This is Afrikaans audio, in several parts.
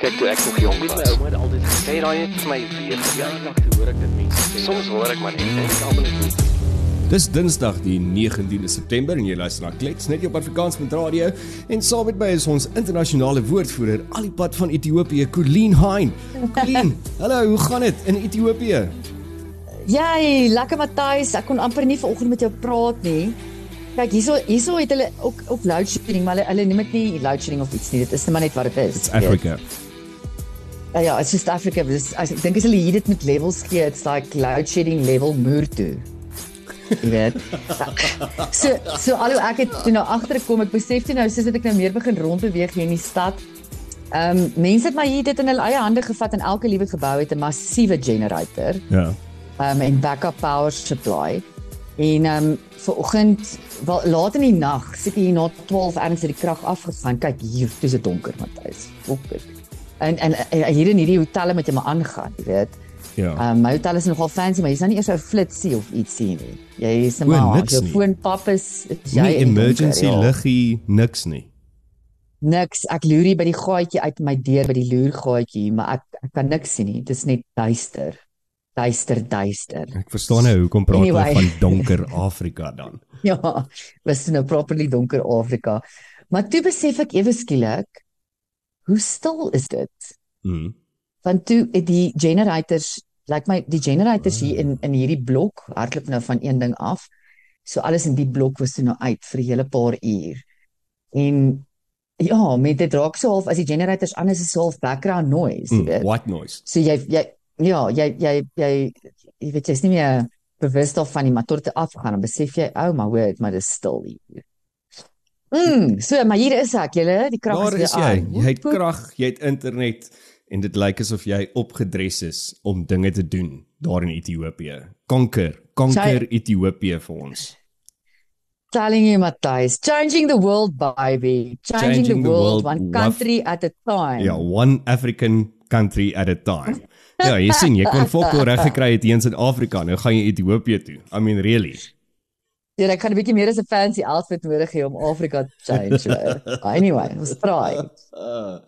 Kyk toe ek nog jonk was. My ouma het altyd gesê raai het vir my weer verjaardag toe hoor ek dit mense sê. Soms hoor ek maar net en ek almal net Dis Dinsdag die 19de September en jy luister na Klets net op Afrikaans met radio en saam met my is ons internasionale woordvoerder al die pad van Ethiopië, Colleen Hein. Colleen, hallo, hoe gaan dit in Ethiopië? Jy, lekker Matthys, ek kon amper nie vanoggend met jou praat nie. Kyk, hierso hierso het hulle ook ook load shedding, maar hulle hulle noem dit nie load shedding of iets nie. Dit is net maar net wat dit is. It's Africa. Ja, ja, it's just Africa. Dis ek dink as hulle hier dit met levels gee, it's like load shedding level Murtu. Jy weet. So so alho ek het toe nou agterkom, ek besef toe nou soos dit ek nou meer begin rondbeweeg hier in die stad. Ehm um, mense het maar hier dit in hulle eie hande gevat en elke liewe gebou het 'n massiewe generator. Ja. Ehm um, en backup power supply. En ehm um, vanoggend, wel laat in die nag, seker hier na 12 erns het die krag afgegaan. Kyk hier, dis dit donker, Matthys. Fokker. En, en en hier in hierdie hotel met jy maar aangaan, jy weet. Ja. Ehm um, my hotel is nogal fancy, maar jy's nou nie eers so flitsie of ietsie nie. Jy is O, maar jou foon pap is is jy Nie in donker, emergency ja. liggie niks nie. Niks. Ek loer hier by die gaatjie uit my deur by die loergaatjie, maar ek ek kan niks sien nie. Dit is net duister. Duister, duister. Ek verstaan nou hoekom praat hulle Anyway. van donker Afrika dan. Ja, was nou properly donker Afrika. Maar toe besef ek ewe skielik hoe stil is dit? Mm. Want toe het die generators, lyk like my die generators hier in in hierdie blok hardloop nou van een ding af. So alles in die blok was toe nou uit vir 'n hele paar uur. En ja, met dit raak so half as die generators aan is, is so half background noise, Mm. weet. White noise. So jy jy ja, jy jy jy jy weet jy's nie meer bewus daarvan nie, maar tot dit afgaan dan besef jy, ou, oh, maar hoor, maar dit is stil hier. Mm, so maar hier is ek, julle, die krag is is jy. aan. Jy het krag, jy het internet en dit lyk asof jy opgedres is om dinge te doen daar in Ethiopië. Kanker, kanker Ethiopië vir ons. Telling you Matthys, changing the world baby, changing, Changing the, the world, world one one- country at a time. Ja, one African country at a time. Ja, jy sien, jy kon volkol reg gekry het hier in Suid-Afrika. Nou gaan jy Ethiopië toe. I mean really. Ja, ek kan 'n bietjie meer as 'n fancy outfit nodig hê om Afrika te change. anyway, ons try. Uh,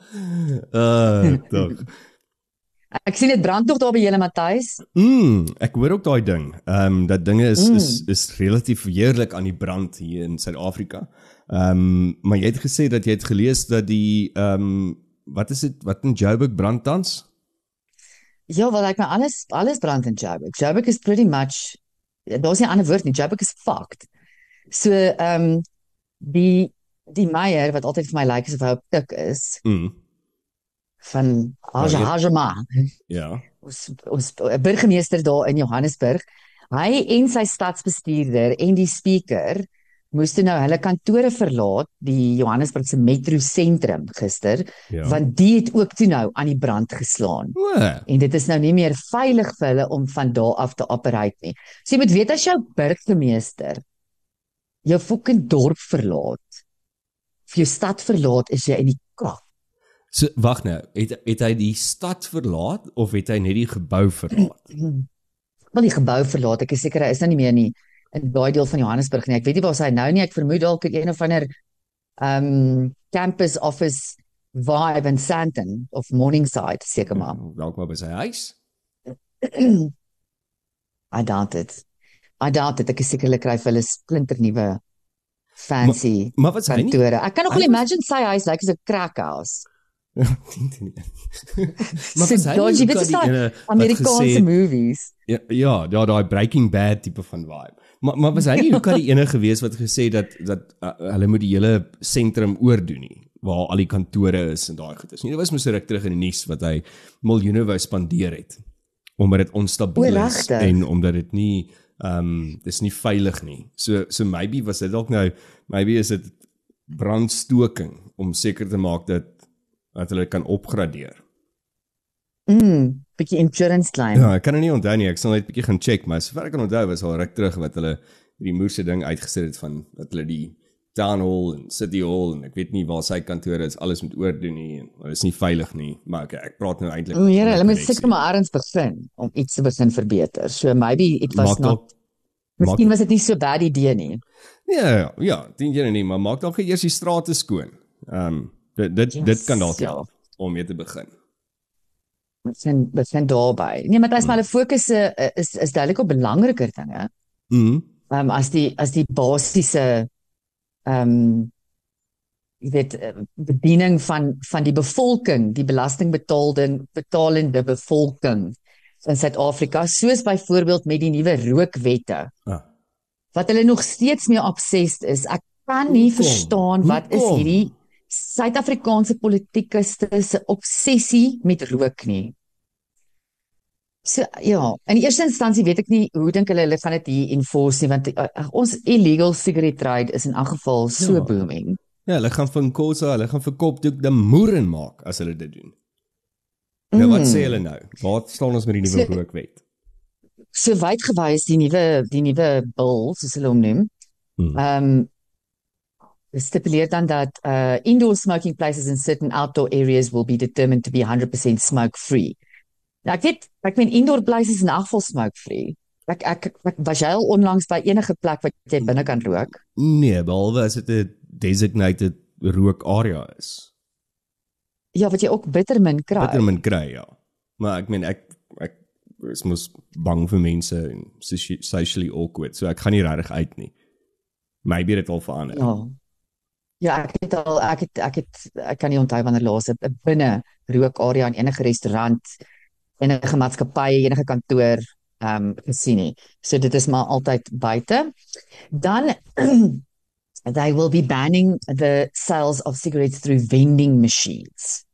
uh tog. Ek sien dit brand nog daar by julle Matthys. Mm, ek hoor ook daai ding. Ehm um, dat dinge is Mm. is is relatief heerlik aan die brand hier in Suid-Afrika. Ehm um, maar jy het gesê dat jy het gelees dat die ehm um, wat is dit wat in Joburg brand tans? Ja, wel ek my alles alles brand in Joburg. Joburg is pretty much daar's nie 'n ander woord nie. Joburg is fucked. So ehm um, die die Meyer wat altyd vir my lyk asof hy op tik is Mm. van Haja. Hajama. Ja. Ons ons burgemeester daar in Johannesburg. Hy en sy stadsbestuurder en die speaker moes toe nou hulle kantore verlaat, die Johannesburgse metro sentrum gister, Ja. want die het ook toe nou aan die brand geslaan. O, En dit is nou nie meer veilig vir hulle om van daar af te operate nie. So jy moet weet as jou burgemeester jou fucking dorp verlaat, of jou stad verlaat, is jy in die kak. so wag nou, het het hy die stad verlaat of het hy net die gebou verlaat? Wel die gebou verlaat. Ek is seker hy is nou nie meer in die in daai deel van Johannesburg nie. Ek weet nie waar hy nou nie. Ek vermoed dalk een of ander um campus office vibe in Sandton of Morningside seker maar. Dalk maar by sy huis. I doubt it. I doubt it. Ek is seker hulle kry vir hulle splinter nuwe fancy Maar wat sê hy nie? kantore. Ek kan nog wel imagine sy huis lyk like as 'n crack house. maar So dodgy, jy die daai Amerikaanse movies. Ja, ja, ja, daai Breaking Bad tipe van vibe. Maar maar was hy nie al die enige gewees wat gesê dat dat uh, hulle moet die hele sentrum oordoen nie waar al die kantore is en daai goed is. Nie, dit was mos ruk terug in die nuus wat hy miljoene wou spandeer het omdat dit onstabiel O, is en omdat dit nie ehm um, dis nie veilig nie. So so maybe was dit dalk nou maybe is dit brandstoking om seker te maak dat dat hulle kan opgradeer. Mm, bietjie insurance claim. Ja, ek kan dit nie onthou nie. Ek sal net bietjie gaan check, maar sover ek kan onthou was al ruk terug wat hulle hierdie moerse ding uitgesit het van dat hulle die town hall en city hall en ek weet nie waar sy kantore is alles moet oordoen nie en dit is nie veilig nie. Maar ek ek praat nou eintlik O, Here, hulle moet seker maar ergens begin om iets te begin verbeter. So maybe it was Maak not Miskien was dit nie so bad idee nie. Ja, ja, ja, dink jy nie, maar maak dalk eers die strate skoon. Ehm um, dit dit, Yes, dit kan dalk ja. help om mee te begin. Dit sien dit sien daarby. Nee, maar dit is maar 'n fokus uh, is is duidelik op belangriker dinge. Mhm. Ehm um, as die as die basiese ehm um, jy weet eh, bediening van van die bevolking, die belastingbetaalde betalende bevolking in Suid-Afrika, soos byvoorbeeld met die nuwe rookwette. Ah. Wat hulle nog steeds mee obsessed is. Ek kan nie Hoekom? verstaan wat is Hoekom? hierdie Suid-Afrikaanse politikuste se obsessie met rook nie. So ja, in eerste instansie weet ek nie hoe dink hulle hulle gaan dit hier enforce nie want uh, ons illegal cigarette trade is in elk geval so Ja. booming. Ja, hulle gaan van Kosa, hulle gaan vir Kopdoek die moeren maak as hulle dit doen. Nou wat Mm. sê hulle nou? Waar staan ons met die nuwe So- rookwet? So wyd gewys die nuwe die nuwe bill soos hulle hom noem. Hmm. Ehm um, stipuleer dan dat uh indoor smoking places in certain outdoor areas will be determined to be 100% smoke free. Nou ek weet, ek meen indoor places in elk geval smoke free. Ek ek, ek was jy al onlangs by enige plek wat jy binne kan rook? Nee, behalwe as dit 'n designated rook area is. Ja, wat jy ook bitter min kry. Hulle min kry, ja. Maar ek meen ek ek is mos bang vir mense en soci- socially awkward, so ek gaan nie regtig uit nie. Maybe dit al verander. Ja. Ja, ek het al ek het ek het ek kan nie onthou wanneer laas 'n binne rookarea in enige restaurant, enige maatskappy, enige kantoor ehm um, gesien nie. So dit is maar altyd buite. Dan they will be banning the sales of cigarettes through vending machines.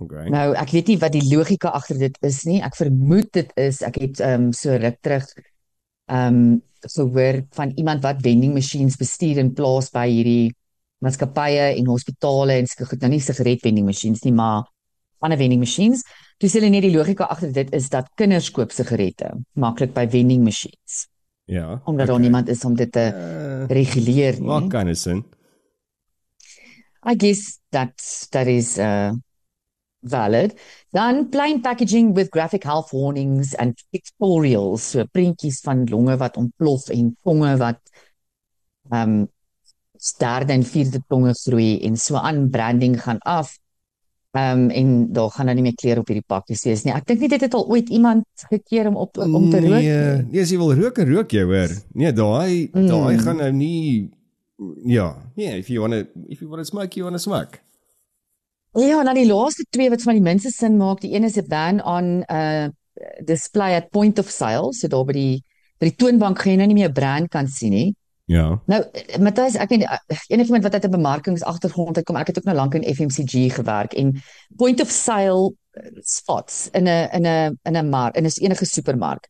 Okay. Nou, ek weet nie wat die logika agter dit is nie. Ek vermoed dit is ek het ehm um, so ruk terug ehm um, gehoor van iemand wat vending machines bestuur in plaas by hierdie maatskappye en hospitale en sulke goed. Nou nie sigaret vending machines nie, maar ander vending machines. Toe sê hulle net die logika agter dit is dat kinders koop sigarette maklik by vending machines Ja. omdat daar okay. niemand is om dit te Uh, reguleer nie. Maak kind of sin. I guess that that is uh valid. Dan plain packaging with graphic health warnings and pictorials, so prentjies van longe wat ontplof en tonge wat ehm um, derde en vierde tonge groei en so aan branding gaan af. Ehm um, en daar gaan nou nie meer kleur op hierdie pakkies wees nie. Ek dink nie dit het al ooit iemand gekeer om op om te rook Nee, nie. nee, as jy wil rook, en rook jy hoor. Nee, daai Mm. daai gaan nou nie ja, nee, if you want to if you want to smoke, you want to smoke. Ja, nou die laaste twee wat vir my die minste sin maak, die een is 'n ban on uh display at point of sale, so daar by die by die toonbank gaan jy nou nie meer 'n brand kan sien nie. Ja. Nou Matthys, ek weet nie, eh, enigiemand wat uit 'n bemarkingsagtergrond uitkom, ek het ook nou lank in FMCG gewerk en point of sale eh, spots in 'n in 'n in 'n mark, in 'n enige supermark.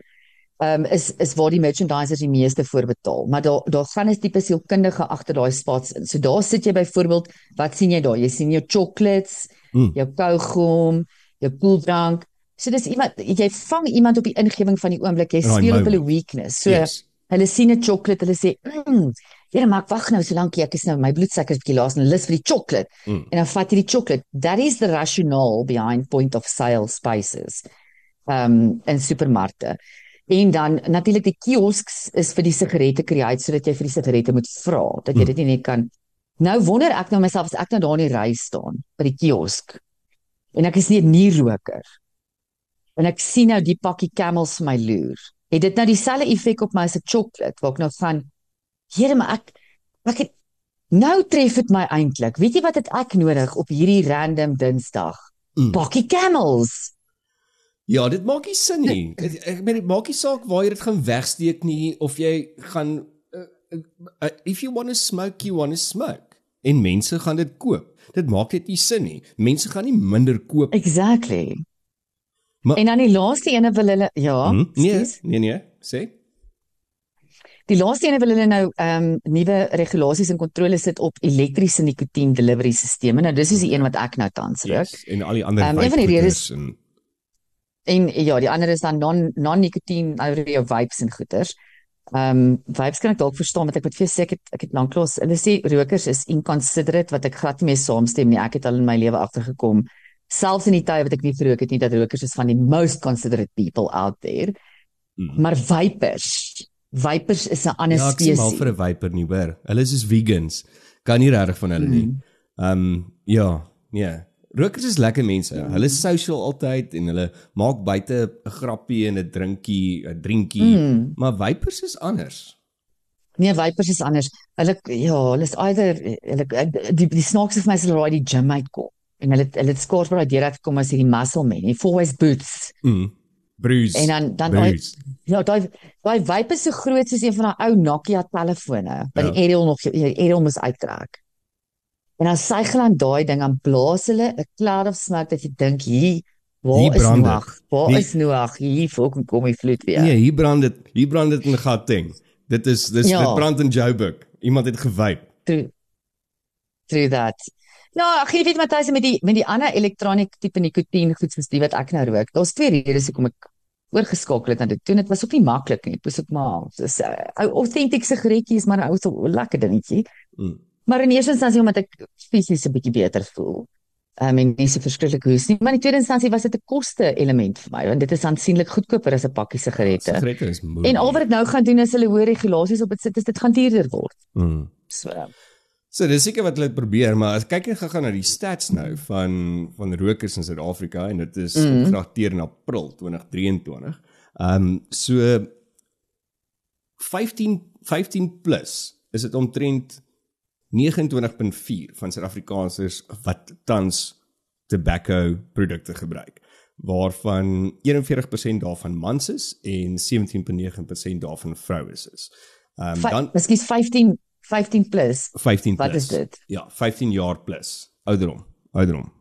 Ehm um, is is waar die merchandisers die meeste voor betaal. Maar daar daar gaan 'n tipe sielkundige agter daai spots in. So daar sit jy byvoorbeeld, wat sien jy daar? Jy sien jou chocolates, Mm. jou kaugom, jou koeldrank. So dis iemand jy vang iemand op die ingewing van die oomblik. Jy speel op hulle weakness. So yes. Hulle sien 'n chocolate, hulle sê, "Mm, Here, maar ek wag nou so lank, ek is nou my bloedsuiker is bietjie laas en lus vir die chocolate." Mm. En dan vat jy die chocolate. That is the rationale behind point of sale spaces. Um in supermarkte. En dan natuurlik die kiosks is vir die sigarette create sodat jy vir die sigarette moet vra, dat jy Mm. dit nie net kan Nou wonder ek nou myself as ek nou daar in die ry staan by die kiosk en ek is nie 'n nie-roker en ek sien nou die pakkie Camels vir my loer. Het dit nou dieselfde effek op my as 'n chocolate waar ek nou van Here, maar ek ek het nou tref dit my eintlik. Weet jy wat het ek nodig op hierdie random Dinsdag? Mm. Pakkie Camels. Ja, dit maak nie sin nie. Ek ek meen dit maak nie saak waar jy dit gaan wegsteek nie of jy gaan uh, uh, if you want to smoke, you want to smoke. En mense gaan dit koop. Dit maak net nie sin nie. Mense gaan nie minder koop. Exactly. Maar- en dan die laaste ene wil hulle ja, Hm? Nee, ekskuus. nee nee, sê. Die laaste ene wil hulle nou ehm um, nuwe regulasies en kontroles sit op elektriese nikotien delivery sisteme. Nou dis is die een wat ek nou tans rook. Yes. En al die ander Ehm, een van die redes- en En ja, die ander is dan non non-nikotien audio vapes en goeters. Ehm um, vapes kan ek dalk verstaan want ek moet vir jou sê ek het ek het lanklaas hulle sê rokers is inconsiderate wat ek glad nie mee saamstem nie. Ek het al in my lewe agtergekom selfs in die tye wat ek nie gerook het nie dat rokers is van die most considerate people out there. Mm. Maar vapers, vapers is 'n ander Ja, ek sien mal spesies. vir 'n viper nie, hoor. Hulle is soos vegans. Kan nie regtig van hulle nie. Mm. Ehm um, ja, nee. Rokers is lekker mense. Ja. Hulle is social altyd en hulle maak buite 'n grappie en 'n drinkie, 'n drinkie, mm. maar vapers is anders. Nee, vapers is anders. Hulle ja, hulle is either hulle die die snaakse vir my is hulle raai die gym uitkom en hulle hulle het skaars by daai deur uit kom as hierdie muscle man, die always boots. Mm. Bruce. En dan dan daai ja, daai daai vapers so groot soos een van daai ou Nokia telefone wat ja. die Ariel nog die Ariel moes uittrek. En dan sy geland daai ding aan blaas hulle 'n cloud of smoke dat jy dink hier waar hier is Noag? Waar die, is Noag? Hier fucking kom hy vloed weer. Nee, hier brand dit. Hier brand dit in Gauteng. Dit is dis ja. dit brand in Joburg. Iemand het gewyp. True. True that. Ja, jy weet Matthys met die met die ander elektroniek tipe nikotien goed soos die wat ek nou rook. Daar's twee redes hoekom ek oorgeskakel het na dit. Toe dit was ook nie maklik nie. Dit was ook maar so's 'n uh, authentic sigaretjie is maar 'n ou so lekker dingetjie. Mm. Maar in eerste instansie omdat ek fisies 'n bietjie beter voel. Ehm um, en nie so verskriklik hoes nie, maar in tweede instansie was dit 'n koste element vir my want dit is aansienlik goedkoper as 'n pakkie sigarette. Sigarette is moeilik. En al wat ek nou gaan doen is hulle hoë regulasies op dit sit is dit gaan duurder word. Mm. So. So dis seker wat hulle probeer, maar as kyk jy gaan na die stats nou van van rokers in Suid-Afrika en dit is mm. opgedateer in April 2023. Ehm um, so 15 15 plus is dit omtrent 29.4 van Suid-Afrikaners wat tans tobacco produkte gebruik waarvan 41% daarvan mans is en 17.9% daarvan vroues is. Ehm um, dan Miskien 15 15 plus. 15 plus. Wat is dit? Ja, 15 jaar plus. Ouderdom. Ouderdom.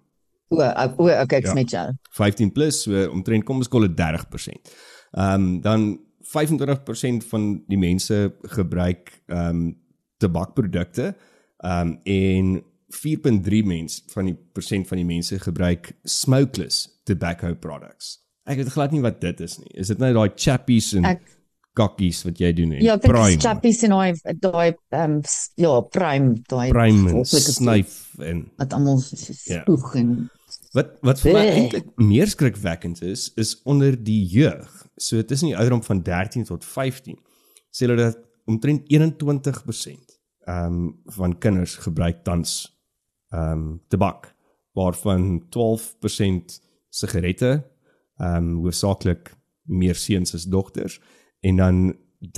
O, o, okay, ek ja. sê jou. 15 plus, so omtrent kom ons kol 30%. Ehm um, dan 25% van die mense gebruik ehm um, tabakprodukte Ehm um, en 4.3 mens van die persent van die mense gebruik smokeless tobacco products. Ek weet glad nie wat dit is nie. Is dit nou daai chappies en ek, kakkies wat jy doen nie? Ja, dit is chappies en daai daai ehm um, ja, prime daai prime snuif en wat almal spoeg ja. en wat wat vir my eintlik meer skrikwekkend is is onder die jeug. So tussen die ouderdom van 13 tot 15 sê hulle dat omtrent 21% ehm um, van kinders gebruik tans ehm um, tabak waarvan 12% sigarette ehm um, hoofsaaklik meer seuns as dogters en dan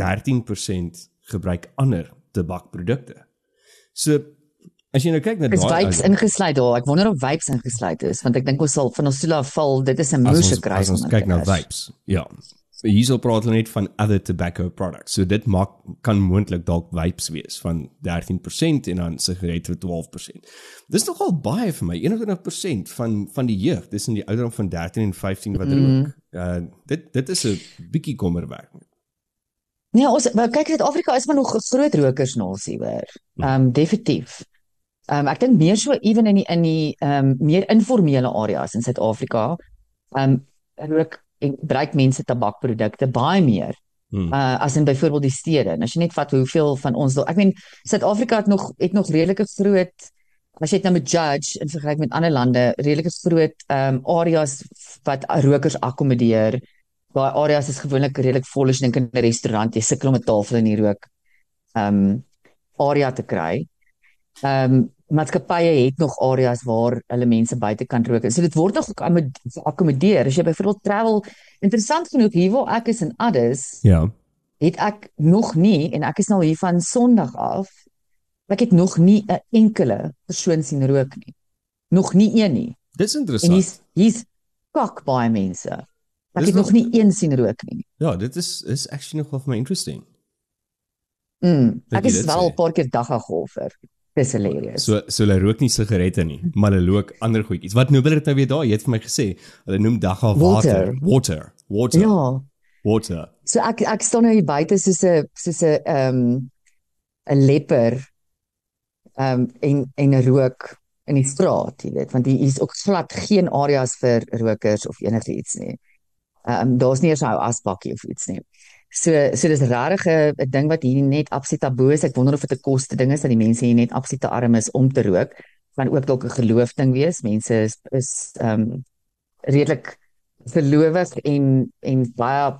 13% gebruik ander tabakprodukte. So as jy nou kyk na daai is vapes ingesluit daar. Ek wonder of vapes ingesluit is want ek dink ons sal van ons stoel af val. Dit is 'n moeë kry. As ons kyk na vapes. Ja hierso praat hulle net van other tobacco products. So dit maak kan moontlik dalk vapes wees van 13% en dan sigarette vir 12%. Dis nogal baie vir my. 21% van van die jeug, dis in die ouderdom van 13 en 15 wat rook. Mm. Uh dit dit is 'n bietjie kommerwerk. Nee, ons kyk dit Afrika is maar nog 'n groot rokersnasie hoor. Mm. Ehm um, definitief. Ehm um, ek dink meer so ewen in die in die ehm um, meer informele areas in Suid-Afrika. Ehm um, rook en gebruik mense tabakprodukte baie meer hmm. uh, as in byvoorbeeld die stede. En as jy net vat hoeveel van ons ek meen Suid-Afrika het nog het nog redelike groot as jy dit nou met judge in vergelyking met ander lande, redelike groot ehm um, areas wat rokers akkommodeer. Daai areas is gewoonlik redelik vol as jy dink in 'n restaurant, jy sukkel om 'n tafel in die rook ehm um, area te kry. Ehm um, maatskappye het nog areas waar hulle mense buite kan rook. So dit word nog akkommodeer. As jy byvoorbeeld travel, interessant genoeg hier waar ek is in Addis. Ja. Het ek nog nie en ek is nou hier van Sondag af. Ek het nog nie 'n enkele persoon sien rook nie. Nog nie een nie. Dis interessant. En hier's hier's kak baie mense. Ek dis het nog nie een sien rook nie. Ja, dit is is actually nog of my interesting. Mm, ek is wel 'n paar keer dagga golfer. Dis hilarious. So so hulle rook nie sigarette nie, maar hulle rook ander goedjies. Wat noem hulle dit nou weer daai? Jy het vir my gesê, hulle noem dagga water. Water. Water. Ja. Water. So ek ek staan nou hier buite soos 'n soos 'n ehm um, 'n leper ehm um, en en rook in die straat, jy weet, want hier is ook glad geen areas vir rokers of enigiets nie. Ehm um, daar's nie eens 'n asbakkie of iets nie. So so dis regtig 'n ding wat hier net absoluut taboe is. Ek wonder of dit 'n koste ding is dat die mense hier net absoluut te arm is om te rook. Kan ook dalk 'n geloof ding wees. Mense is is ehm um, redelik gelowig en en baie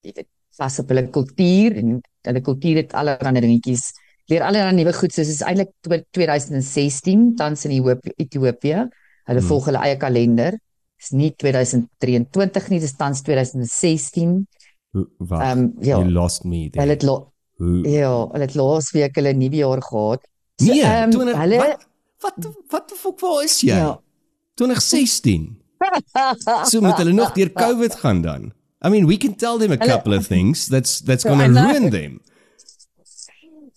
jy weet vas op hulle kultuur en hulle kultuur het allerlei dingetjies. Leer allerlei nuwe goed soos is eintlik 2016 tans in Ethiopië Hulle hmm. volg hulle eie kalender. Dis nie 2023 nie, dis tans 2016. Wat? Um, ja, you lost me. There. Hulle het lo Ja, hulle het laas week hulle nuwe jaar gehad. So, nee, um, 20, hulle wat wat wat die fuck waar is jy? Ja. 2016. so moet hulle nog deur COVID gaan dan. I mean, we can tell them a couple of things that's that's going to ruin them.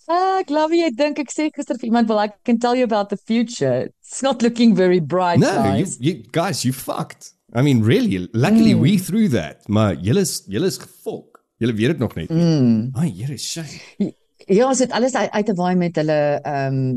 Ah, ek love jy dink ek sê gister vir iemand well I can tell you about the future. It's not looking very bright no, guys. You, you guys, you fucked. I mean, really, luckily mm. we through that. Maar julle is julle is gefok. Julle weet dit nog net. Mm. Ai, Here, shame. Ja, ons het alles uit, uit te waai met hulle ehm um,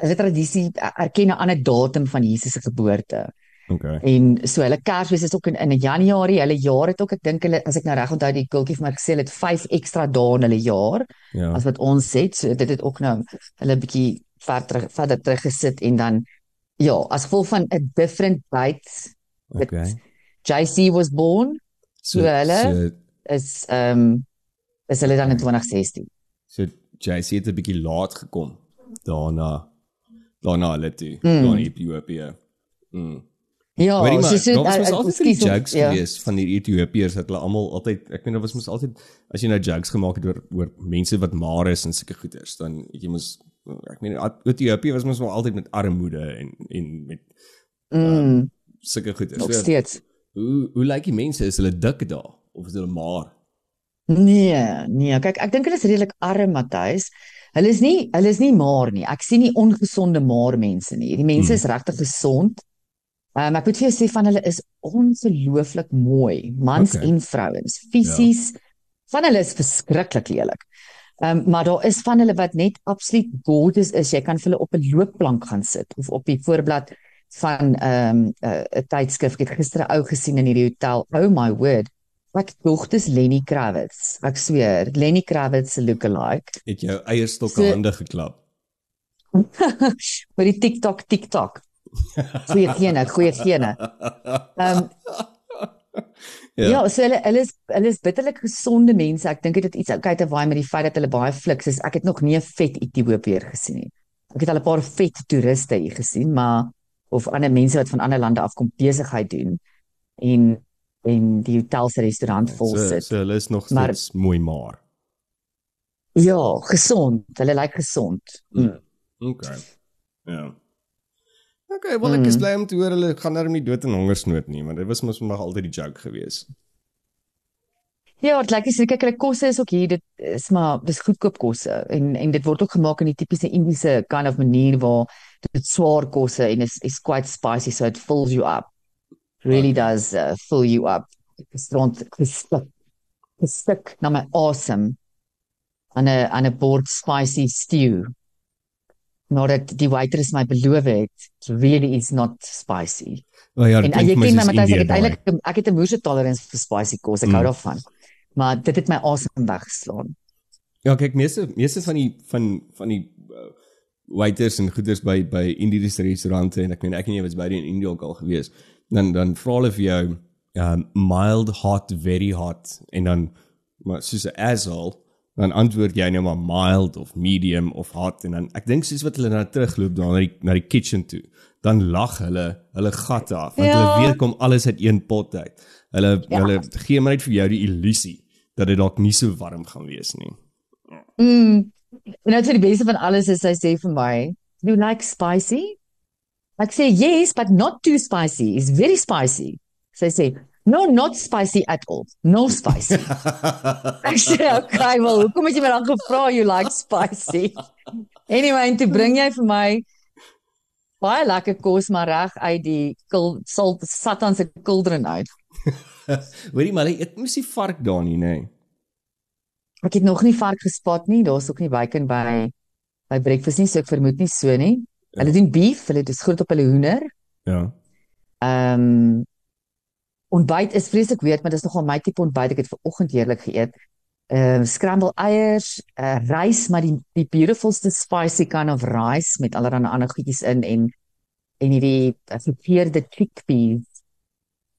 hulle tradisie erken 'n ander datum van Jesus se geboorte. Okay. En so hulle Kersfees is ook in in Januarie. Hulle jaar het ook ek dink hulle as ek nou reg onthou die kultjie vir my gesê het 5 ekstra dae in hulle jaar. Ja. As wat ons het. So dit het ook nou hulle bietjie ver terug verder terug gesit en dan ja, as gevolg van 'n different date. Okay. JC was born. So, so hulle so, is ehm um, is hulle dan in 2016. So JC het 'n bietjie laat gekom daarna daarna hulle toe, mm. daar in Ethiopië. Mm. Ja, maar, so so daar was altyd die jokes ja. gewees van die Ethiopiërs dat hulle almal altyd ek meen daar was mos altyd as jy nou jokes gemaak het oor oor mense wat maar is en sulke goeters dan jy mos ek meen Ethiopië was mos wel altyd met armoede en en met mm. um, sulke goeters. Nog steeds. So, hoe hoe lyk die mense is hulle dik daar of is hulle maar? Nee, nee, kyk ek dink hulle is redelik arm Matthys. Hulle is nie hulle is nie maar nie. Ek sien nie ongesonde maar mense nie. Die mense hmm. is regtig gesond. Um, ek moet vir jou sê van hulle is ongelooflik mooi, mans okay. en vrouens. Fisies ja. van hulle is verskriklik lelik. Ehm um, maar daar is van hulle wat net absoluut gorgeous is. Jy kan vir hulle op 'n loopplank gaan sit of op die voorblad van ehm um, 'n uh, tydskrif. Ek het gister 'n ou gesien in hierdie hotel. Oh my word. Ek dink dit is Lenny Kravitz. Ek sweer, Lenny Kravitz se look-alike. Het jou eierstokke so, hande geklap. vir die TikTok TikTok. Goeie gene, goeie gene. Ehm um, Ja, ja so hulle hulle is hulle is bitterlik gesonde mense. Ek dink dit het iets okay te waai met die feit dat hulle baie fliks is. Ek het nog nie 'n vet Ethiopiër gesien nie. Ek het al 'n paar vet toeriste hier gesien, maar of ander mense wat van ander lande afkom besigheid doen en en die hotel se restaurant vol sit. So, so hulle is nog steeds maar, mooi maar. Ja, gesond. Hulle lyk gesond. Mm. Okay. Ja. Okay, wel ek is mm. bly om te hoor hulle gaan nou nie dood in hongersnood nie, want dit was mos nog altyd die joke gewees. Ja, dit lyk seker kyk hulle kosse is ook hier, dit is maar dis goedkoop kosse en en dit word ook gemaak in die tipiese Indiese kind of manier waar dit swaar kosse en is is quite spicy so it fills you up. Really okay. does uh, fill you up. Stront gestik. Gestik na my awesome. aan 'n aan 'n bord spicy stew nadat die waitress my beloof het really is not spicy. Oh ja, en jy ken my Matthys ek het eintlik ek het 'n moeë tolerance vir spicy kos ek mm. hou daarvan. Maar dit het my awesome weggeslaan. Ja, kyk meeste meeste van die van van die uh, waiters en goeders by by Indiese restaurante en ek meen ek en jy was by die in India ook al gewees. Dan dan vra hulle vir jou um mild hot very hot en dan maar soos 'n asshole dan antwoord jy nou maar mild of medium of hot en dan ek dink soos wat hulle nou terugloop na die na die kitchen toe dan lag hulle hulle gatte af want ja. hulle weet kom alles uit een pot uit. Hulle ja. hulle gee maar net vir jou die illusie dat dit dalk nie so warm gaan wees nie. Mm en nou die beste van alles is hy sê vir my you like spicy? Ek sê yes but not too spicy. Is very spicy. So hy sê No, not spicy at all. No spicy. ek sê, okay, wel, hoekom het jy my dan gevra you like spicy? Anyway, en toe bring jy vir my baie lekker kos maar reg uit die salt satan se kuldrin uit. Hoorie maar, ek moes die vark daar nie, nê. Ek het nog nie vark gespot nie. Daar's ook nie bacon by by breakfast nie, so ek vermoed nie so nie. Ja. Hulle doen beef, hulle dis groot op hulle hoender. Ja. Ehm um, ontbyt is vreeslik weet, maar dis nogal my tipe ontbyt. Ek het ver oggend heerlik geëet. Ehm uh, scramble eiers, uh, rys maar die die beautifulste spicy kind of rice met allerlei ander goedjies in en en hierdie gefeerde chickpeas.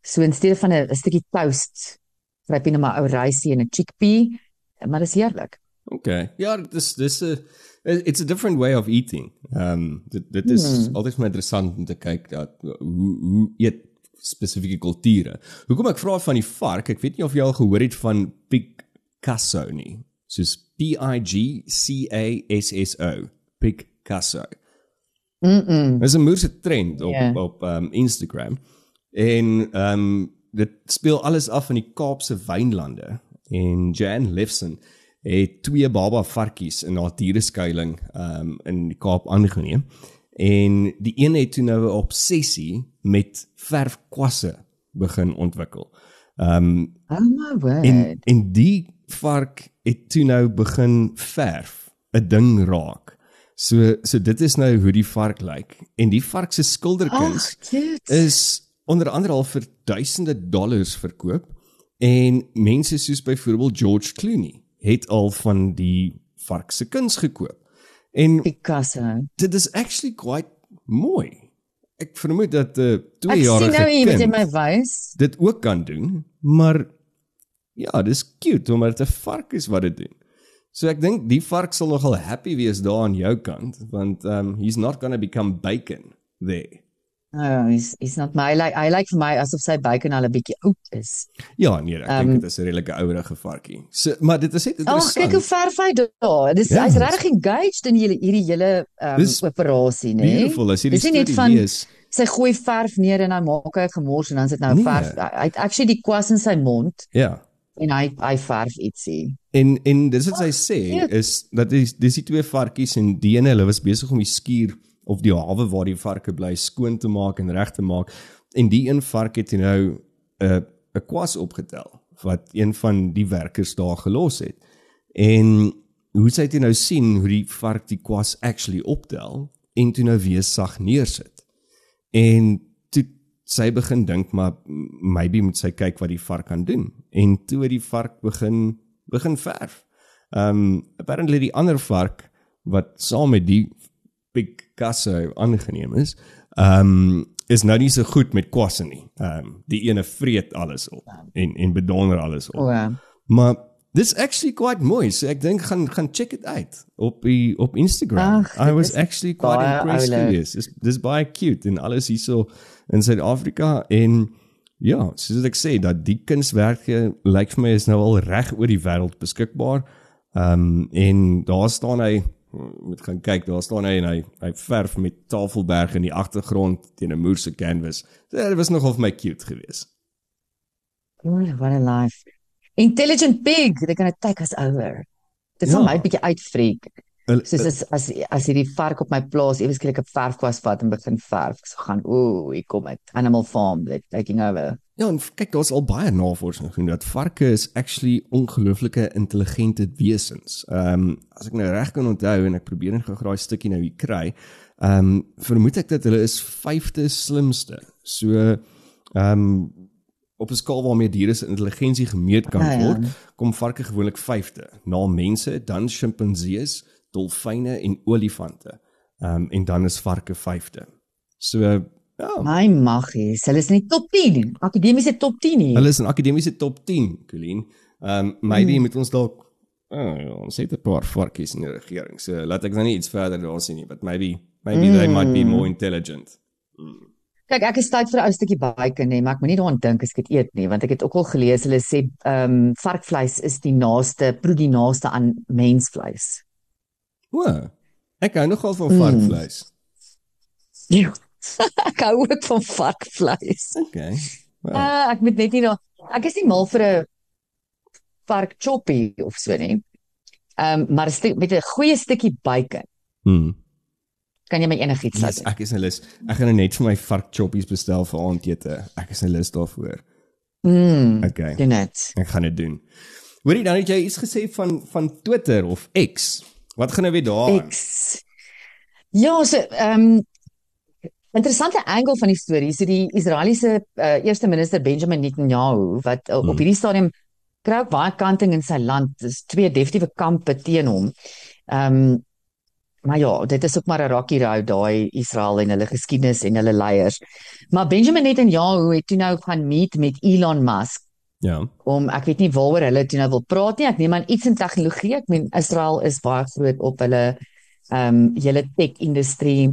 So in steede van 'n stukkie toast, kry jy net maar ou rysie en 'n chickpea, maar dis heerlik. OK. Ja, dis dis 'n It's a different way of eating. Um dit dit is hmm. altyd vir my interessant om te kyk dat hoe hoe eet spesifieke kulture. Hoekom ek vra van die vark? Ek weet nie of jy al gehoor het van Picasso nie. Soos P I G C A S S O. Picasso. Mm. -mm. Dis 'n moerse trend op Ja. op um Instagram. En um dit speel alles af in die Kaapse wynlande en Jan Lefson het twee baba varkies in haar diereskuiling um in die Kaap aangeneem. En die een het toe nou 'n obsessie met verfkwasse begin ontwikkel. Um Oh my word. en en die vark het toe nou begin verf 'n ding raak. So so dit is nou hoe die vark lyk. En die vark se skilderkuns is onder andere al vir duisende dollars verkoop en mense soos byvoorbeeld George Clooney het al van die vark se kuns gekoop. En Picasso. dit is actually quite mooi. Ek vermoed dat 'n uh, Ek sien nou jy kind my wys. dit ook kan doen, maar ja, dis cute omdat dit 'n vark is wat dit doen. So ek dink die vark sal nogal happy wees daar aan jou kant want um he's not going to become bacon there. Oh, he's he's not my like I like vir my asof sy bacon al 'n bietjie oud is. Ja, nee, ek Ehm, dink dit is 'n redelike ouerige varkie. So maar dit is net Ag, interessant. kyk hoe verf hy daar. Dis Ja, hy's regtig engaged in hierdie hierdie hele ehm Dis operasie, né? Beautiful as hierdie Dis nie net storie van- lees. Sy gooi verf neer en dan maak hy gemors en dan sit nou Nee. verf. Hy het actually die kwas in sy mond Ja. en hy hy verf ietsie. En en dis wat sy sê cute. is dat dis dis die twee varkies en die ene hulle was besig om die skuur of die hawe waar die varke bly skoon te maak en reg te maak en die een vark het nou 'n 'n kwas opgetel wat een van die werkers daar gelos het. En hoe sy toe nou sien hoe die vark die kwas actually optel en toe nou weer sag neersit. En toe sy begin dink maar maybe moet sy kyk wat die vark kan doen. En toe die vark begin begin verf. Um apparently die ander vark wat saam met die Picasso aangeneem is, um is nou nie so goed met kwasse nie. Um die ene vreet alles op en en bedonder alles op. O, ja. Maar this actually quite mooi. So ek dink gaan gaan check it out op die op Instagram. Ag, I dit was actually quite impressed oulik. with this. Dis dis baie cute en alles hierso in Suid-Afrika en ja, soos ek sê dat die kunswerke lyk vir my is nou al reg oor die wêreld beskikbaar. Um en daar staan hy moet gaan kyk, daar staan hy en hy hy verf met Tafelberg in die agtergrond teen 'n moerse canvas. So, dit was nogal vir my cute geweest. Oh, what a life. Intelligent pig, they're going to take us over. Dit Ja. my 'n bietjie uitfreek. Hulle- Soos as as as hierdie vark op my plaas ewe skielik 'n verfkwas vat en begin verf. Ek sou gaan, ooh, hier kom dit. Animal Farm, they're taking over. Ja, en kyk, daar's al baie navorsing gedoen dat varke is actually ongelooflike intelligente wesens. Ehm um, as ek nou reg kan onthou en ek probeer net gou-gou daai stukkie nou hier kry, ehm um, vermoed ek dat hulle is vyfde slimste. So ehm um, op 'n skaal waarmee diere se intelligensie gemeet kan Ja, ja. word, kom varke gewoonlik vyfde, na mense, dan sjimpansees, dolfyne en olifante. Ehm um, en dan is varke vyfde. So ja, My maggies, hulle is in die top 10. Akademiese top 10 hier. Hulle is in akademiese top 10, Colleen. Ehm um, maybe Hmm. moet ons dalk oh, ja, ons het 'n paar varkies in die regering. So laat ek nou nie iets verder daar sien nie, but maybe maybe mm. they might be Hmm. more intelligent. Kyk, ek is tyd vir 'n ou stukkie bacon nee, maar ek moenie daaraan dink as ek dit eet nie, want ek het ook al gelees hulle sê ehm um, varkvleis is die naaste, proe die naaste aan mensvleis. O. Ek hou nogal van Mm. varkvleis. Ja. ek hou ook van varkvleis. Okay. Well, Uh, ek moet net nie daar ek is nie mal vir 'n vark choppie of so nie. Ehm um, maar 'n stuk met 'n goeie stukkie bacon hmm. kan jy my enigiets laat Yes, ek is 'n lus. Ek gaan nou net vir my vark choppies bestel vir aandete. Ek is 'n lus daarvoor. Mm. Okay. Doen dit. Ek gaan dit doen. Hoorie, dan het jy iets gesê van van Twitter of X. Wat gaan nou weer daar? X. Ja, so ehm um, interessante angle van die storie, so die Israeliese uh, eerste minister Benjamin Netanyahu wat uh, Hmm. op hierdie stadium kry ook baie kanting in sy land. Dis twee definitiewe kampe teen hom. Ehm um, maar ja, dit is ook maar 'n rokkie rou daai Israel en hulle geskiedenis en hulle leiers. Maar Benjamin Netanyahu het toe nou gaan meet met Elon Musk Ja. om ek weet nie waaroor hulle toe nou wil praat nie. Ek neem aan iets in tegnologie. Ek meen Israel is baie groot op hulle ehm um, julle tech industrie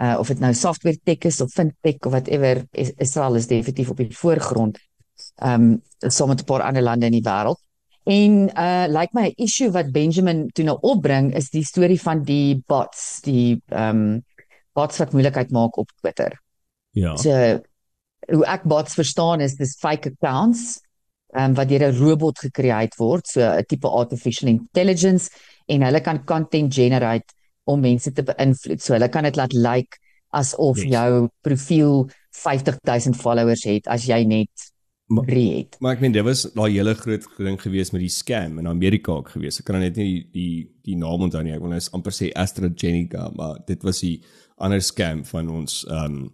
uh of dit nou software tech is of fintech of whatever is Israel is definitief op die voorgrond. Ehm um, saam met 'n paar ander lande in die wêreld. En uh lyk like my 'n issue wat Benjamin toe nou opbring is die storie van die bots, die ehm um, bots wat moeilikheid maak op Twitter. Ja. So hoe ek bots verstaan is dis fake accounts um, wat deur 'n robot gecreate word, so 'n tipe artificial intelligence en hulle kan content generate om mense te beïnvloed. So hulle kan dit laat lyk like asof yes. jou profiel 50000 followers het as jy net reed. Maar ek meen dit was daai hele groot ding gewees met die scam in Amerika ook gewees. Ek kan net nie die die, die naam onthou nie. Ek wil net amper sê AstraZeneca, maar dit was die ander scam van ons ehm um,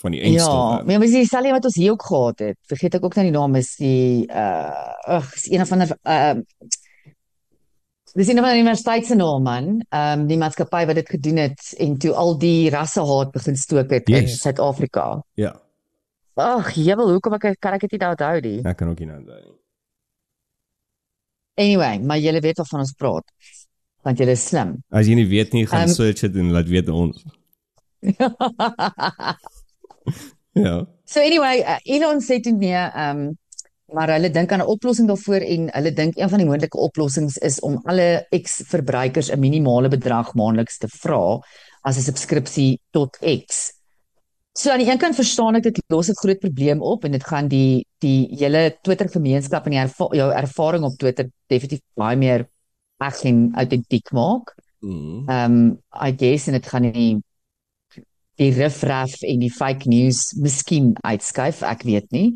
van die eindstowwe. Ja, maar mens sê wat ons hier ook gehad het. Vergeet ek ook nou die naam is die uh ag, is een van die uh, Dis in 'n universiteit se naam man. Ehm um, die maatskappy wat dit gedoen het en toe al die rassehaat begin stook het yes. in Suid-Afrika. Ja. Ag, jebel, hoekom ek kan ek dit nie onthou nie? Ek kan ook nie onthou nie. Anyway, maar julle weet of van ons praat. Want julle is slim. As jy nie weet nie, gaan um, search dit en laat weet ons. ja. So anyway, uh, Elon sê toe nee, ehm um, maar hulle dink aan 'n oplossing daarvoor en hulle dink een van die moontlike oplossings is om alle X-verbruikers 'n minimale bedrag maandeliks te vra as 'n subskripsie tot X. So aan die een kant verstaan ek dit los 'n groot probleem op en dit gaan die die hele Twitter gemeenskap en erva jou ervaring op Twitter definitief baie meer reg en autentiek maak. Mm. Ehm um, I guess en dit gaan nie die riffraff en die fake news miskien uitskuif, ek weet nie.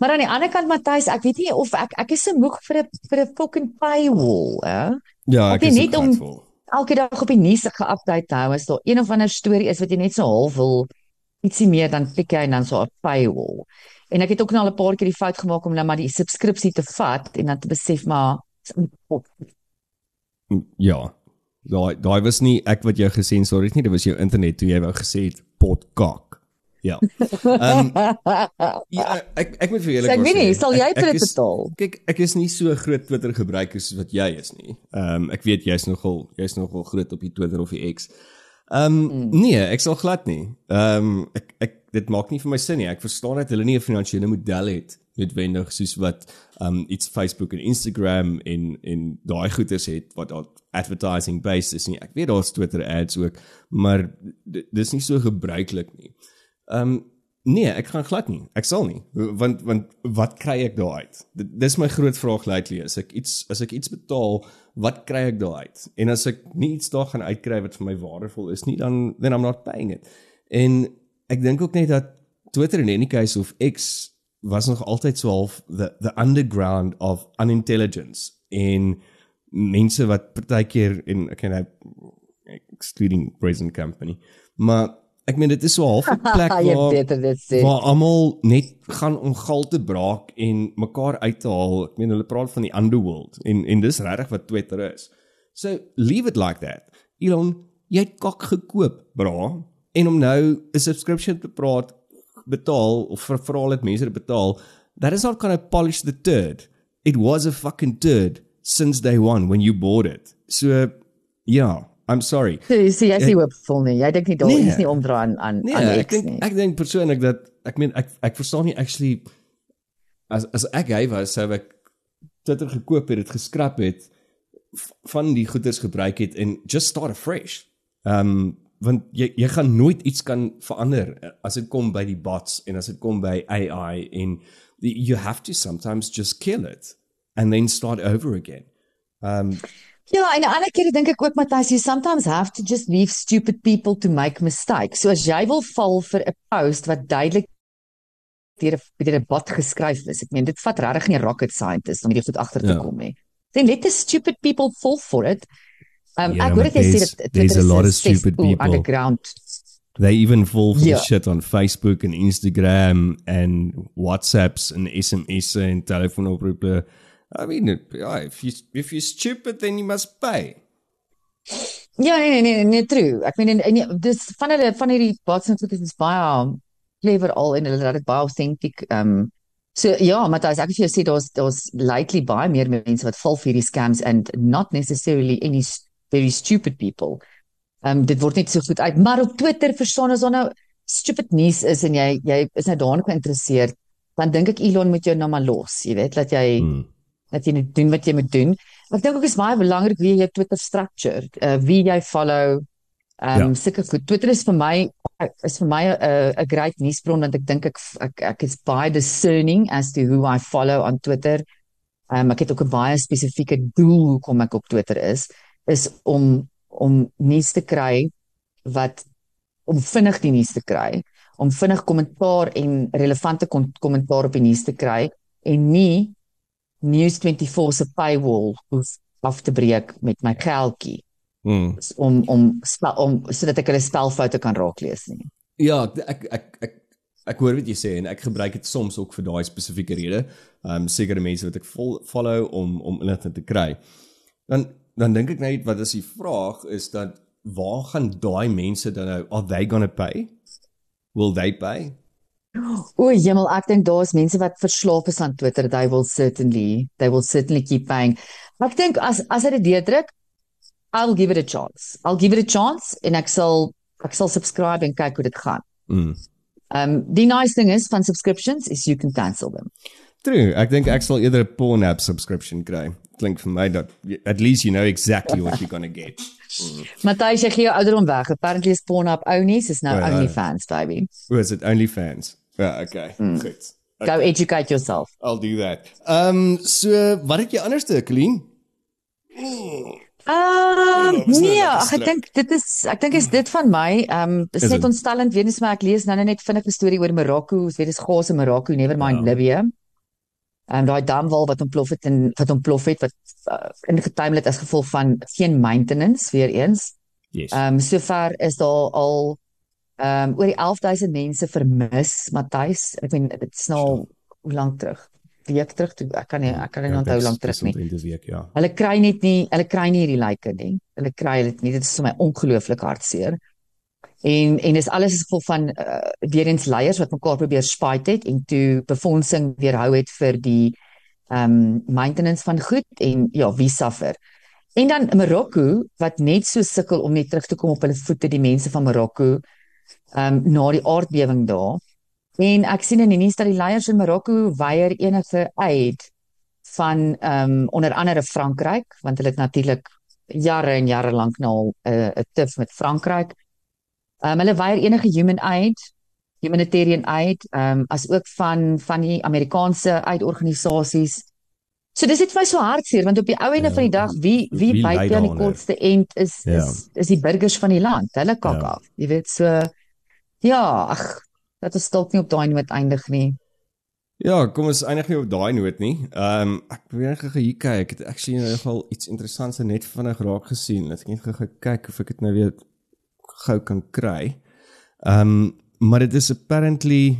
Maar aan die ander kant Matthys, ek weet nie of ek ek is so moeg vir 'n vir 'n fucking paywall, hè? Ja, ek is net om elke dag op die nuus ge-update te hou as daar een of ander storie is wat jy net so half wil ietsie meer dan klik jy en dan so 'n paywall. En ek het ook nou al 'n paar keer die fout gemaak om nou maar die subskripsie te vat en dan te besef maar Ja. Daai daai was nie ek wat jou gesensor het nie, dit was jou internet toe jy wou gesê het potkak. Ja. Ehm um, ja, ek ek moet vir julle sê. Ek weet nie, sal jy dit betaal? Kyk, ek is nie so groot Twitter gebruiker soos wat jy is nie. Ehm um, ek weet jy's nogal jy's nogal groot op die Twitter of die X. Ehm um, mm. nee, ek sal glad nie. Ehm um, ek ek dit maak nie vir my sin nie. Ek verstaan dat hulle nie 'n finansiële model het noodwendig soos wat ehm um, iets Facebook en Instagram en en daai goeders het wat advertising based is nie. Ek weet daar's Twitter ads ook, maar dis nie so gebruiklik nie. Ehm um, nee, ek gaan glad nie. Ek sal nie. Want want wat kry ek daar uit? Dis my groot vraag lately. As ek iets as ek iets betaal, wat kry ek daar uit? En as ek nie iets daar gaan uitkry wat vir my waardevol is nie, dan then I'm not paying it. En ek dink ook net dat Twitter in any case of X was nog altyd so half the the underground of unintelligence in mense wat partykeer in ek ken hy excluding present company maar ek meen dit is so half 'n plek waar waar almal net gaan om geld te braak en mekaar uit te haal. Ek meen hulle praat van die underworld en en dis regtig wat Twitter is. So leave it like that. Elon, jy het kak gekoop, bra. En om nou 'n subscription te praat betaal of vir veral dit mense betaal, that is not going to polish the turd. It was a fucking turd since day 1 when you bought it. So ja, yeah, I'm sorry. So jy sê jy is nie hoopvol nie. Jy dink nie daar nee, is nie omdra aan aan nee, aan ek denk, nie. Ek dink persoonlik dat ek meen ek ek verstaan nie actually as as ek hy was sou ek Twitter gekoop het, dit geskraap het van die goederes gebruik het en just start afresh. Um want jy jy gaan nooit iets kan verander as dit kom by die bots en as dit kom by AI en you have to sometimes just kill it and then start over again. Um Ja, en 'n ander keer dink ek ook Matthys, you sometimes have to just leave stupid people to make mistakes. So as jy wil val vir 'n post wat duidelik deur 'n deur 'n bot geskryf is, ek meen dit vat regtig nie rocket scientist om hierdie goed agter te ja. kom nie. Then let the stupid people fall for it. Um yeah, ek hoor dit sê dat there's a lot of stupid people underground. They even fall for yeah. the shit on Facebook and Instagram and WhatsApps and SMS and telefoonoproepe. I mean, yeah, if you if you're stupid then you must pay. Ja, nee nee nee, nee true. Ek meen en, en dis van hulle van hierdie bots natuurlik is baie clever al en hulle laat dit baie authentic. Ehm um, so ja, maar daai ek sê daar's daar's lately baie meer mense wat val vir hierdie scams and not necessarily any very stupid people. Ehm um, dit word net so goed uit, maar op Twitter verstaan as daar nou stupid nuus is en jy jy is nou daarin geïnteresseerd, dan dink ek Elon moet jou nou maar los, jy weet, dat jy hmm. Dat jy net doen wat jy moet doen. Ek dink ook is baie belangrik wie jy Twitter structure, uh, wie jy follow. Ehm um, ja. seker goed. Twitter is vir my is vir my 'n uh, 'n great nuusbron want ek dink ek, ek ek is baie discerning as to who I follow on Twitter. Ehm um, ek het ook 'n baie spesifieke doel hoekom ek op Twitter is, is om om nuus te kry wat om vinnig die nuus te kry, om vinnig kommentaar en relevante kommentaar op die nuus te kry en nie News24 se paywall hoef af te breek met my geldjie. Hmm. om om spel, om sodat ek hulle spelfoute kan raaklees nie. Ja, ek ek ek ek hoor wat jy sê en ek gebruik dit soms ook vir daai spesifieke rede. Ehm um, sekere mense wat ek vol, follow om om inligting te kry. Dan dan dink ek net wat is die vraag is dat waar gaan daai mense dan nou are they going to pay? Will they pay? O, jemmel, ek dink daar's mense wat verslaaf is aan Twitter. They will certainly, they will certainly keep paying. Maar ek dink as as hy dit deurdruk, I'll give it a chance. I'll give it a chance en ek sal ek sal subscribe en kyk hoe dit gaan. Mm. Um die nice thing is van subscriptions is you can cancel them. True. Ek dink ek sal eerder 'n porn app subscription kry. Klink vir my dat at least you know exactly what you're going to get. Mm. Matthys, jy gee jou ouderdom weg. Apparently is porn app ou nie, is nou oh, only fans baby. Who is it only Yeah, okay. Mm. Goed. Okay. Go educate yourself. I'll do that. Um so wat het jy anderste, Colleen? Mm. Ehm uh, nee, ach, ek dink dit is ek dink is dit van my. Ehm um, dis net ontstellend weer eens maar ek lees nou net vinnig 'n storie oor Marokko, ons weet dis gas in Marokko, never mind ja. Libië. En um, daai damwal wat ontplof het en wat ontplof het wat uh, ingetuimel het as gevolg van geen maintenance weer eens. Yes. Ehm um, sover is daar al ehm um, oor die 11000 mense vermis, Matthys. Ek meen dit's nou hoe lank terug? week terug toe ek kan nie ek kan nie ja, onthou lank terug nie. Week, ja. Hulle kry net nie hulle kry nie hierdie lyke nie. Hulle kry dit nie. Dit is vir my ongelooflik hartseer. En en is alles is vol van uh, weer eens leiers wat mekaar probeer spite het en toe befondsing weerhou het vir die ehm um, maintenance van goed en ja, wie suffer. En dan Marokko wat net so sukkel om net terug te kom op hulle voete die mense van Marokko um, na die aardbewing daar. En ek sien in die nuus dat die leiers in Marokko weier enige aid van ehm um, onder andere Frankryk want hulle het natuurlik jare en jare lank nou 'n uh, tif met Frankryk. Ehm um, hulle weier enige human aid, humanitarian aid, ehm um, as ook van van die Amerikaanse aidorganisasies. So dis net vir my so hartseer want op die ou ende ja, van die dag wie wie, wie byt aan die kortste end is ja. is is die burgers van die land. Hulle kak ja. af. Jy weet so ja, ag dat ons dalk nie op daai noot eindig nie. Ja, kom ons eindig nie op daai noot nie. Ehm um, ek probeer gou hier kyk. Ek het actually in 'n geval iets interessants net vinnig raak gesien. Ek het net gou gekyk of ek dit nou weer gou kan kry. Ehm um, maar dit is apparently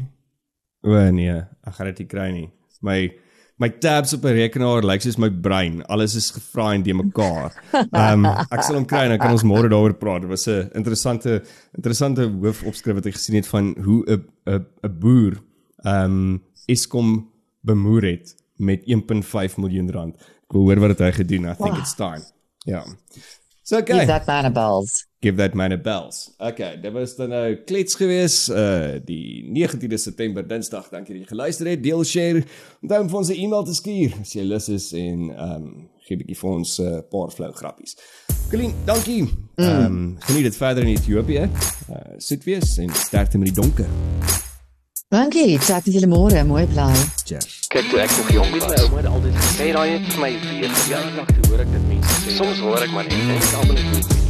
o oh, nee, ek gaan dit nie kry nie. My my tabs op 'n rekenaar lyk soos my brein. Alles is gevraai en de mekaar. Ehm um, ek sal hom kry en dan kan ons môre daaroor praat. Dit was 'n interessante interessante hoofopskrif wat ek gesien het van hoe 'n 'n 'n boer ehm um, Eskom bemoer het met 1.5 miljoen rand. Ek wil hoor wat hy gedoen. I think wow. it's time. Ja. Yeah. So okay. Give that man a bells. Give that man a bells. Okay, dit was dan nou klets gewees uh die 19de September Dinsdag. Dankie dat jy geluister het. Deel share. Onthou om vir ons 'n e-mail te stuur as jy lus is en um gee 'n bietjie vir ons 'n uh, paar flou grappies. Colleen, dankie. Mm. Um geniet dit verder in Ethiopië. Uh sit wees en sterkte met die donker. Dankie, chat julle môre, mooi bly. Cheers. Kyk toe ek nog jong was, het altyd gesê daai het vir my weer jaar lank hoor ek dit mense sê. Soms hoor ek maar net en ek almal net